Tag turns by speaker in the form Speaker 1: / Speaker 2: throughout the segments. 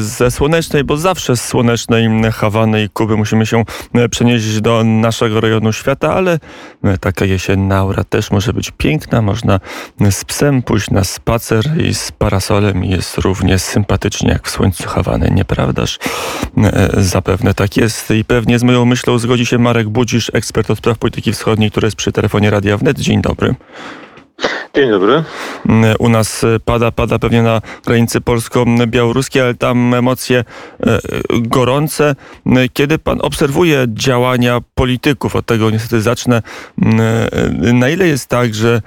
Speaker 1: ze słonecznej, bo zawsze z słonecznej Hawany i Kuby musimy się e, przenieść do naszego rejonu świata, ale e, taka jesienna aura też może być piękna. Można z psem pójść na spacer i z parasolem jest równie sympatycznie jak w słońcu Hawany, nieprawdaż? E, zapewne tak jest i pewnie z moją myślą zgodzi się Marek Budzisz, ekspert od spraw polityki wschodniej, który jest przy telefonie Radia Wnet. Dzień dobry.
Speaker 2: Dzień dobry.
Speaker 1: U nas pada, pada pewnie na granicy polsko-białoruskiej, ale tam emocje e, gorące. Kiedy pan obserwuje działania polityków, od tego niestety zacznę, e, na ile jest tak, że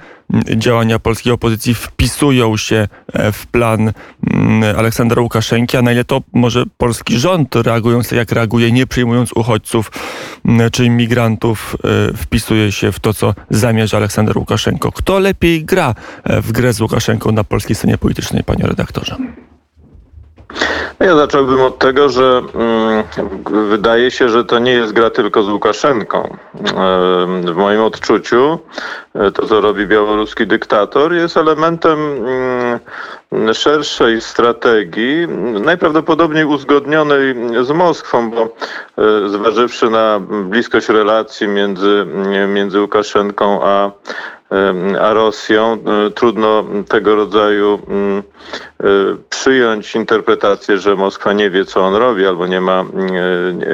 Speaker 1: działania polskiej opozycji wpisują się e, w plan mm, Aleksandra Łukaszenki, a na ile to może polski rząd reagując jak reaguje, nie przyjmując uchodźców mm, czy imigrantów, e, wpisuje się w to, co zamierza Aleksander Łukaszenko. Kto lepiej gra e, w grę z Łukaszenką na polskiej scenie politycznej, panie redaktorze?
Speaker 2: Ja zacząłbym od tego, że mm, wydaje się, że to nie jest gra tylko z Łukaszenką. W moim odczuciu e, to, co robi białoruski dyktator, jest elementem mm, szerszej strategii, najprawdopodobniej uzgodnionej z Moskwą, bo e, zważywszy na bliskość relacji między, między Łukaszenką a a Rosją. E, trudno tego rodzaju e, przyjąć interpretację, że Moskwa nie wie, co on robi, albo nie ma,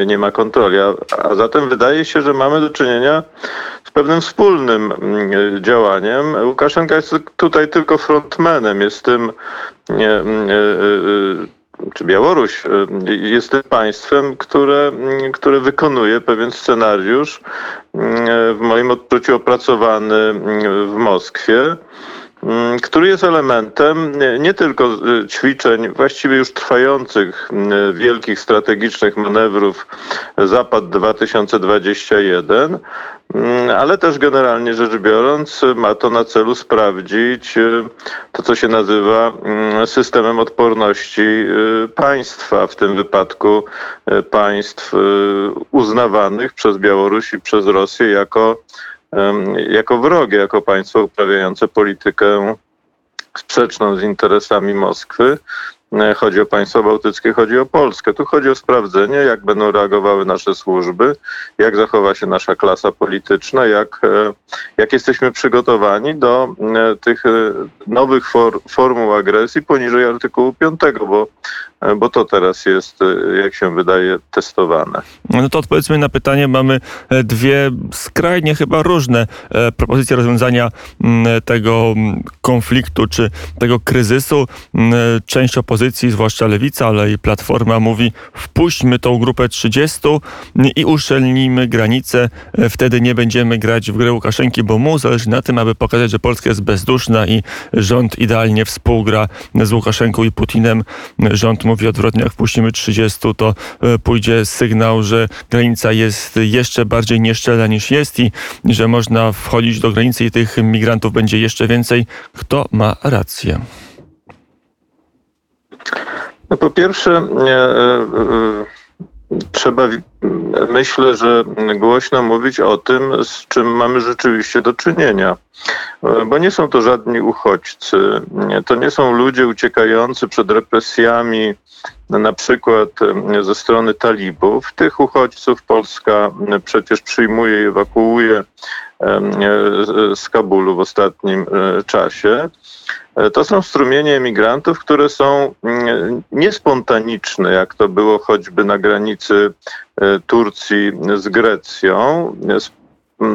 Speaker 2: nie ma kontroli. A zatem wydaje się, że mamy do czynienia z pewnym wspólnym działaniem. Łukaszenka jest tutaj tylko frontmanem, jest tym czy Białoruś y, jest państwem, które, które wykonuje pewien scenariusz, y, w moim odczuciu opracowany y, w Moskwie który jest elementem nie tylko ćwiczeń właściwie już trwających wielkich strategicznych manewrów Zapad 2021, Mm, ale też generalnie rzecz biorąc ma to na celu sprawdzić y, to, co się nazywa mm, systemem odporności y, państwa, w tym wypadku y, państw uznawanych przez Białoruś i przez Rosję jako, jako wrogie, jako państwo uprawiające politykę sprzeczną z interesami Moskwy. E, chodzi o państwa bałtyckie, chodzi o Polskę. Tu chodzi o sprawdzenie, jak będą reagowały nasze służby, jak zachowa się nasza klasa polityczna, jak, e, jak jesteśmy przygotowani do e, tych nowych for, formuł agresji poniżej artykułu 5, bo bo to teraz jest, e, jak się wydaje, testowane.
Speaker 1: No to odpowiedzmy na pytanie. Mamy e, dwie skrajnie chyba różne propozycje rozwiązania tego konfliktu czy tego kryzysu. Część opozycji, zwłaszcza Lewica, ale i Platforma mówi wpuśćmy tą grupę 30 i uszczelnijmy granice. Wtedy nie będziemy grać w grę Łukaszenki, bo mu zależy na tym, aby pokazać, że Polska jest bezduszna i rząd idealnie współgra z Łukaszenką i Putinem. Rząd mówi odwrotnie, jak wpuścimy 30, to e, pójdzie sygnał, że granica jest jeszcze bardziej nieszczelna niż jest i że można wchodzić do granicy i tych migrantów będzie jeszcze więcej. Kto ma rację?
Speaker 2: No po pierwsze, e, e, trzeba, myślę, że głośno mówić o tym, z czym mamy rzeczywiście do czynienia. Bo nie są to żadni uchodźcy, to nie są ludzie uciekający przed represjami, na przykład ze strony talibów. Tych uchodźców Polska przecież przyjmuje i ewakuuje z Kabulu w ostatnim e, czasie. E, to są strumienie emigrantów, które są niespontaniczne, jak to było choćby na granicy e, Turcji z Grecją.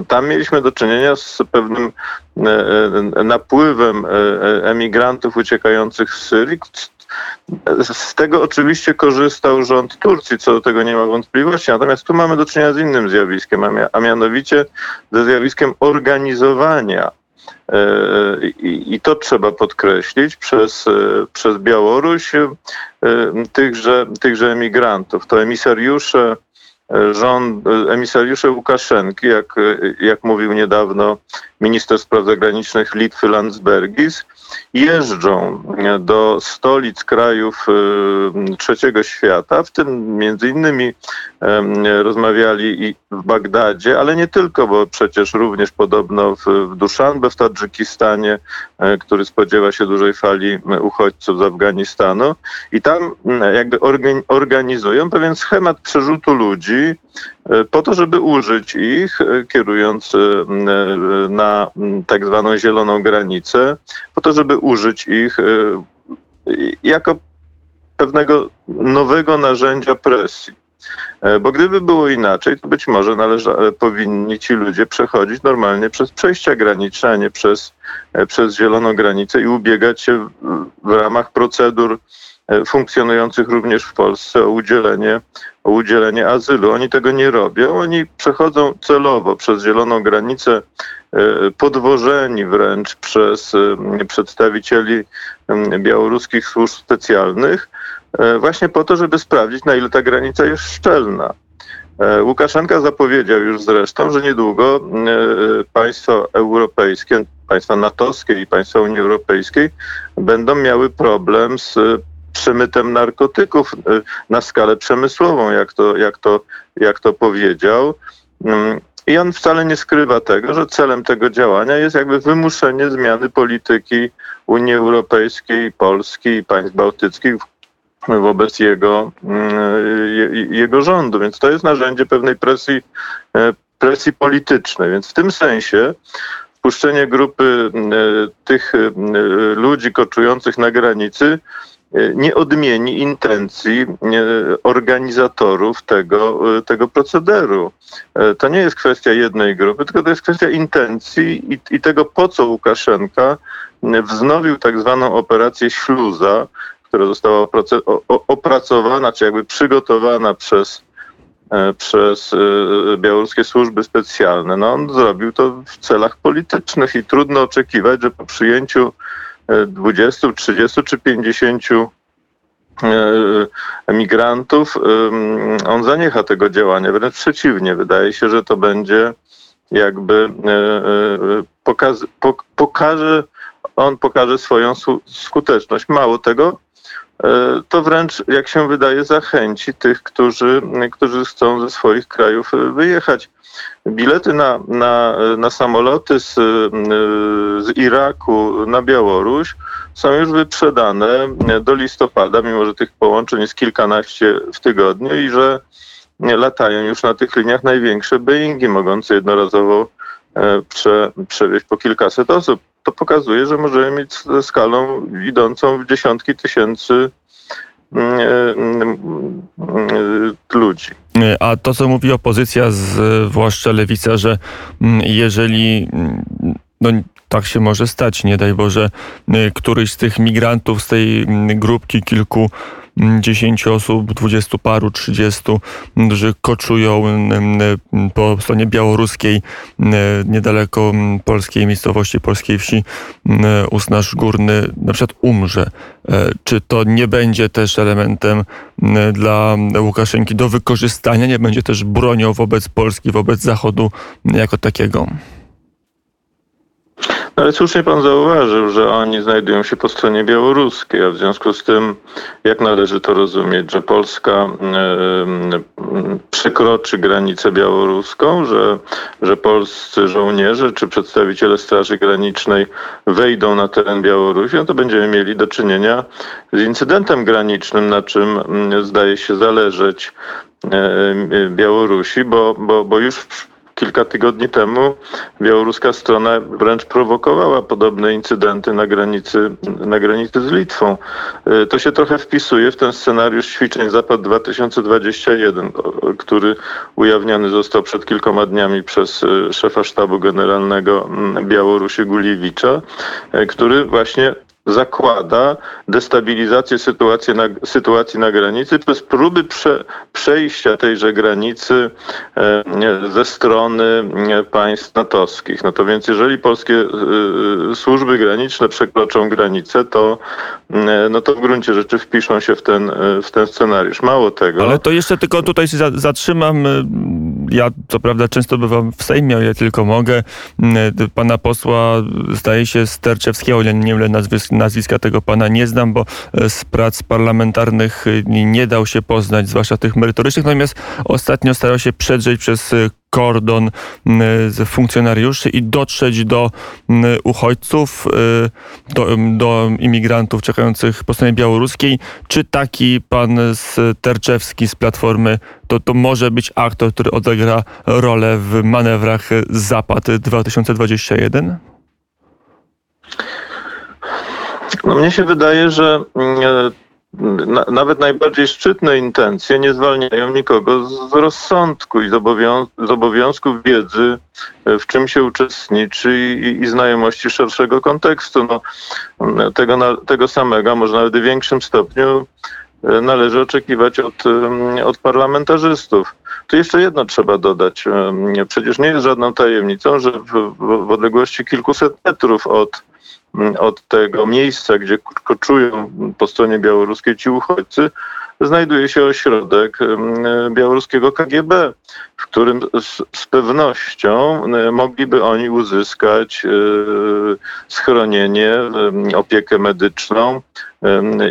Speaker 2: Tam mieliśmy do czynienia z pewnym napływem emigrantów uciekających z Syrii, z tego oczywiście korzystał rząd Turcji, co do tego nie ma wątpliwości. Natomiast tu mamy do czynienia z innym zjawiskiem, a mianowicie ze zjawiskiem organizowania e, i to trzeba podkreślić przez, e, przez Białoruś e, tychże, tychże emigrantów. To emisariusze rząd, emisariusze Łukaszenki, jak, jak mówił niedawno minister spraw zagranicznych Litwy Landsbergis, jeżdżą do stolic krajów trzeciego świata, w tym między innymi rozmawiali i w Bagdadzie, ale nie tylko, bo przecież również podobno w, w Duszanbe w Tadżykistanie, e, który spodziewa się dużej fali uchodźców z Afganistanu. I tam jakby organizują pewien schemat przerzutu ludzi e, po to, żeby użyć ich, e, kierując na tak zwaną zieloną granicę, po to, żeby użyć ich jako pewnego nowego narzędzia presji. E, bo gdyby było inaczej, to być może należa, e, powinni ci ludzie przechodzić normalnie przez przejścia graniczne, a nie przez, e, przez zieloną granicę i ubiegać się w ramach procedur funkcjonujących również w Polsce o udzielenie, o udzielenie azylu. Oni tego nie robią. Oni przechodzą celowo przez zieloną granicę, podwożeni wręcz przez przedstawicieli białoruskich służb specjalnych E, właśnie po to, żeby sprawdzić, na ile ta granica jest szczelna. E, Łukaszenka zapowiedział już zresztą, że niedługo e, państwa europejskie, państwa natowskie i państwa Unii Europejskiej będą miały problem z przemytem narkotyków na skalę przemysłową, jak to, jak to, jak to powiedział. Mm, I on wcale nie skrywa tego, że celem tego działania jest jakby wymuszenie zmiany polityki Unii Europejskiej, Polski i państw bałtyckich wobec jego, mm, jego rządu. Więc to jest narzędzie pewnej presji, e, presji politycznej. Więc w tym sensie wpuszczenie grupy e, tych ludzi koczujących na granicy nie odmieni intencji organizatorów tego, tego procederu. To nie jest kwestia jednej grupy, tylko to jest kwestia intencji i, i tego, po co Łukaszenka wznowił tak zwaną operację śluza, która została opracowana, czy jakby przygotowana przez, e, przez e, białoruskie służby specjalne. No on zrobił to w celach politycznych i trudno oczekiwać, że po przyjęciu 20, e, 30 czy 50 emigrantów on zaniecha tego działania. Wręcz przeciwnie, wydaje się, że to będzie jakby pokaz, pokaże, on pokaże swoją skuteczność. Mało tego, E, to wręcz, jak się wydaje, zachęci tych, którzy, którzy chcą ze swoich krajów e, wyjechać. Bilety na, na, na samoloty z, e, z Iraku na Białoruś są już wyprzedane do listopada, mimo że tych połączeń jest kilkanaście w tygodniu i że latają już na tych liniach największe Boeingi, mogące jednorazowo prze, przewieźć po kilkaset osób to pokazuje, że możemy mieć skalą idącą w dziesiątki tysięcy mm, mm, mm, ludzi.
Speaker 1: A to, co mówi opozycja, zwłaszcza lewica, że jeżeli no, tak się może stać, nie daj Boże, któryś z tych migrantów z tej grupki kilku 10 osób, 20 paru, 30, którzy koczują po stronie białoruskiej, niedaleko polskiej miejscowości, polskiej wsi, Usnaż Górny, na przykład umrze. E, czy to nie będzie też elementem dla Łukaszenki do wykorzystania, nie będzie też bronią wobec Polski, wobec Zachodu jako takiego?
Speaker 2: Ale słusznie pan zauważył, że oni znajdują się po stronie białoruskiej, a w związku z tym, jak należy to rozumieć, że Polska przekroczy granicę białoruską, że, że polscy żołnierze czy przedstawiciele Straży Granicznej wejdą na teren Białorusi, no to będziemy mieli do czynienia z incydentem granicznym, na czym zdaje się zależeć Białorusi, bo, bo, bo już kilka tygodni temu białoruska strona wręcz prowokowała podobne incydenty na granicy, na granicy z Litwą. E, to się trochę wpisuje w ten scenariusz ćwiczeń Zapad 2021, który ujawniony został przed kilkoma dniami przez e, szefa sztabu generalnego Białorusi Guliewicza, e, który właśnie zakłada destabilizację sytuacji na, sytuacji na granicy przez próby prze, przejścia tejże granicy e, ze strony e, państw natowskich. No to więc jeżeli polskie e, służby graniczne przekroczą granicę, to, no to w gruncie rzeczy wpiszą się w ten, w ten scenariusz. Mało tego.
Speaker 1: Ale to jeszcze tylko tutaj się zatrzymam. Ja co prawda często bywam w Sejmie, o ile tylko mogę. Pana posła zdaje się Sterczewskiego, nie, wiem nazwiska tego pana nie znam, bo z prac parlamentarnych nie dał się poznać, zwłaszcza tych merytorycznych. Natomiast ostatnio starał się przedrzeć przez kordon funkcjonariuszy i dotrzeć do uchodźców, y, do, do imigrantów czekających po stronie białoruskiej. Czy taki pan Terczewski z Platformy to, to może być aktor, który odegra rolę w manewrach Zapad 2021?
Speaker 2: No mnie się wydaje, że na, nawet najbardziej szczytne intencje nie zwalniają nikogo z, rozsądku i z, obowiąz z wiedzy, e, w czym się uczestniczy i, i znajomości szerszego kontekstu. No, tego, na, tego samego, może nawet w większym stopniu e, należy oczekiwać od, od parlamentarzystów. Tu jeszcze jedno trzeba dodać. Przecież nie jest żadną tajemnicą, że w, w odległości kilkuset metrów od od tego miejsca, gdzie koczują po stronie białoruskiej ci uchodźcy, znajduje się ośrodek białoruskiego KGB, w którym z, z pewnością mogliby oni uzyskać e, schronienie, opiekę medyczną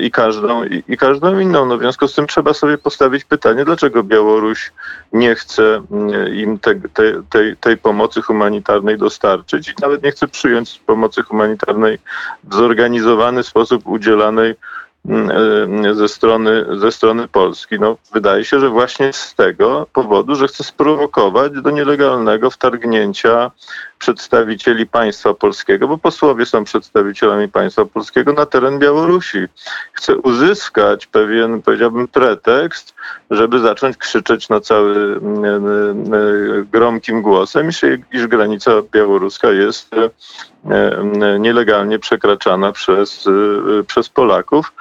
Speaker 2: i każdą, i każdą inną. No w związku z tym trzeba sobie postawić pytanie, dlaczego Białoruś nie chce im te, te, tej, tej pomocy humanitarnej dostarczyć i nawet nie chce przyjąć pomocy humanitarnej w zorganizowany sposób udzielanej ze strony, ze strony Polski. No, wydaje się, że właśnie z tego powodu, że chce sprowokować do nielegalnego wtargnięcia przedstawicieli państwa polskiego, bo posłowie są przedstawicielami państwa polskiego na teren Białorusi. Chce uzyskać pewien, powiedziałbym, pretekst, żeby zacząć krzyczeć na cały gromkim głosem, iż, iż granica białoruska jest nielegalnie przekraczana przez, przez Polaków,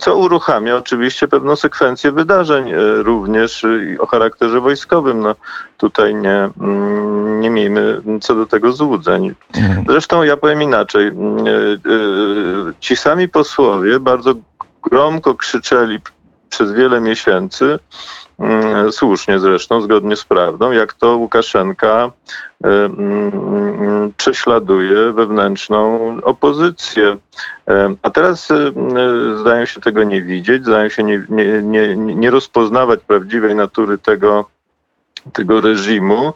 Speaker 2: co uruchamia oczywiście pewną sekwencję wydarzeń, e, również o charakterze wojskowym. No, tutaj nie, mm, nie miejmy co do tego złudzeń. Mhm. Zresztą ja powiem inaczej. Mm, e, e, ci sami posłowie bardzo gromko krzyczeli przez wiele miesięcy, mm, słusznie zresztą, zgodnie z prawdą, jak to Łukaszenka e, prześladuje wewnętrzną opozycję. A teraz zdają się tego nie widzieć, zdają się nie, nie, nie, nie rozpoznawać prawdziwej natury tego, tego reżimu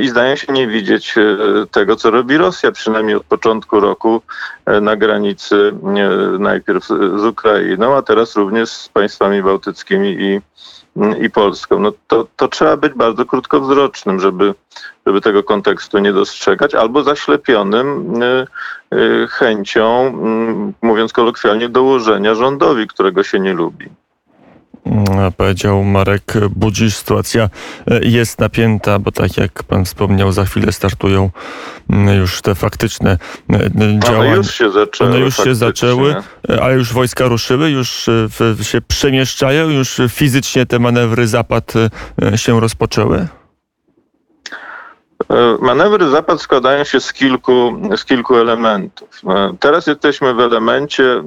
Speaker 2: i zdają się nie widzieć e, tego, co robi Rosja, przynajmniej od początku roku e, na granicy e, najpierw z Ukrainą, a teraz również z państwami bałtyckimi i, i Polską. No to, to trzeba być bardzo krótkowzrocznym, żeby, żeby tego kontekstu nie dostrzegać, albo zaślepionym chęcią, mówiąc kolokwialnie, dołożenia rządowi, którego się nie lubi.
Speaker 1: Mm, powiedział Marek Budzisz. Sytuacja e, jest napięta, bo tak jak pan wspomniał, za chwilę startują mm, już te faktyczne
Speaker 2: e, działania. One już się zaczęły.
Speaker 1: One już się zaczęły, e, ale już wojska ruszyły, już się przemieszczają, już fizycznie te manewry Zapad się rozpoczęły.
Speaker 2: Manewry Zapad składają się z kilku, z kilku elementów. Teraz jesteśmy w elemencie,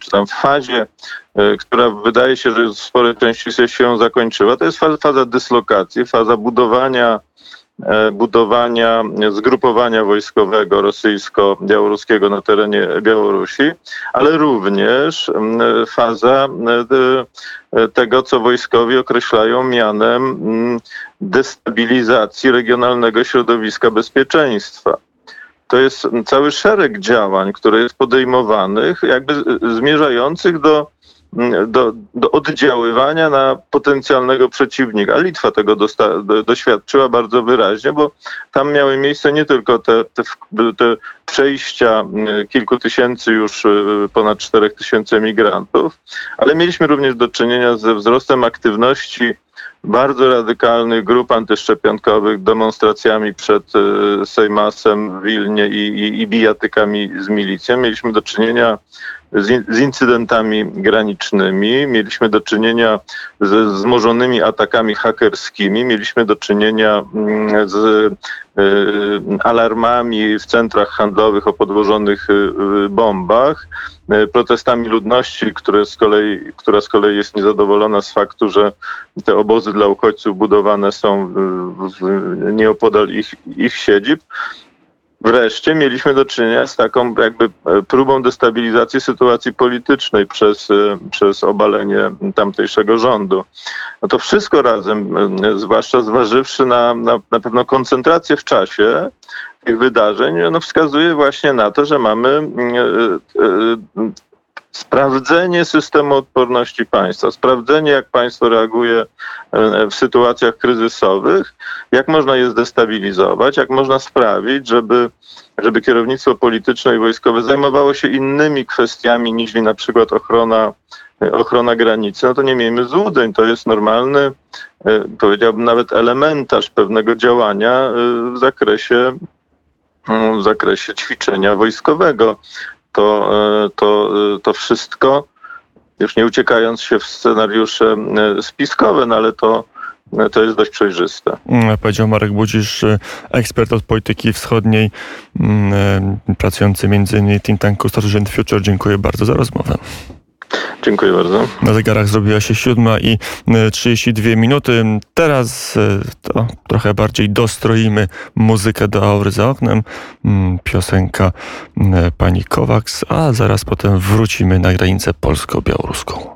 Speaker 2: czy tam w fazie E, która wydaje się, że w sporej części się zakończyła. To jest faza, dyslokacji, faza budowania e, budowania zgrupowania wojskowego rosyjsko-białoruskiego na terenie Białorusi, ale również faza e, tego, co wojskowi określają mianem destabilizacji regionalnego środowiska bezpieczeństwa. To jest cały szereg działań, które jest podejmowanych, jakby zmierzających do do, do oddziaływania na potencjalnego przeciwnika. Litwa tego dosta, do, doświadczyła bardzo wyraźnie, bo tam miały miejsce nie tylko te, te, te przejścia mm, kilku tysięcy, już y, ponad czterech tysięcy emigrantów, ale mieliśmy również do czynienia ze wzrostem aktywności bardzo radykalnych grup antyszczepionkowych, demonstracjami przed y, Sejmasem w Wilnie i, i, i bijatykami z milicją. Mieliśmy do czynienia z, incydentami granicznymi, mieliśmy do czynienia ze wzmożonymi atakami hakerskimi, mieliśmy do czynienia mm, z alarmami w centrach handlowych o podłożonych y, bombach, y, protestami ludności, które z kolei, która z kolei jest niezadowolona z faktu, że te obozy dla uchodźców budowane są nieopodal ich, ich siedzib. Wreszcie mieliśmy do czynienia z taką jakby e, próbą destabilizacji sytuacji politycznej przez, e, przez obalenie tamtejszego rządu. No to wszystko razem, e, zwłaszcza zważywszy na, na, na pewną koncentrację w czasie tych wydarzeń, no wskazuje właśnie na to, że mamy sprawdzenie systemu odporności państwa, sprawdzenie, jak państwo reaguje e, w sytuacjach kryzysowych, jak można je zdestabilizować, jak można sprawić, żeby, żeby kierownictwo polityczne i wojskowe zajmowało się innymi kwestiami niż na przykład ochrona, ochrona granicy. No to nie miejmy złudzeń, to jest normalny, e, powiedziałbym nawet elementarz pewnego działania e, w zakresie w zakresie ćwiczenia wojskowego to, e, to, e, to wszystko, już nie uciekając się w scenariusze e, spiskowe, no ale to, to jest dość przejrzyste.
Speaker 1: Mm, powiedział Marek Budzisz, ekspert od polityki wschodniej, mm, pracujący innymi w think tanku Future. Dziękuję bardzo za rozmowę.
Speaker 2: Dziękuję bardzo.
Speaker 1: Na zegarach zrobiła się siódma i 32 minuty. Teraz to trochę bardziej dostroimy muzykę do aury za oknem. Mm, piosenka pani Kowaks, a zaraz potem wrócimy na granicę polsko-białoruską.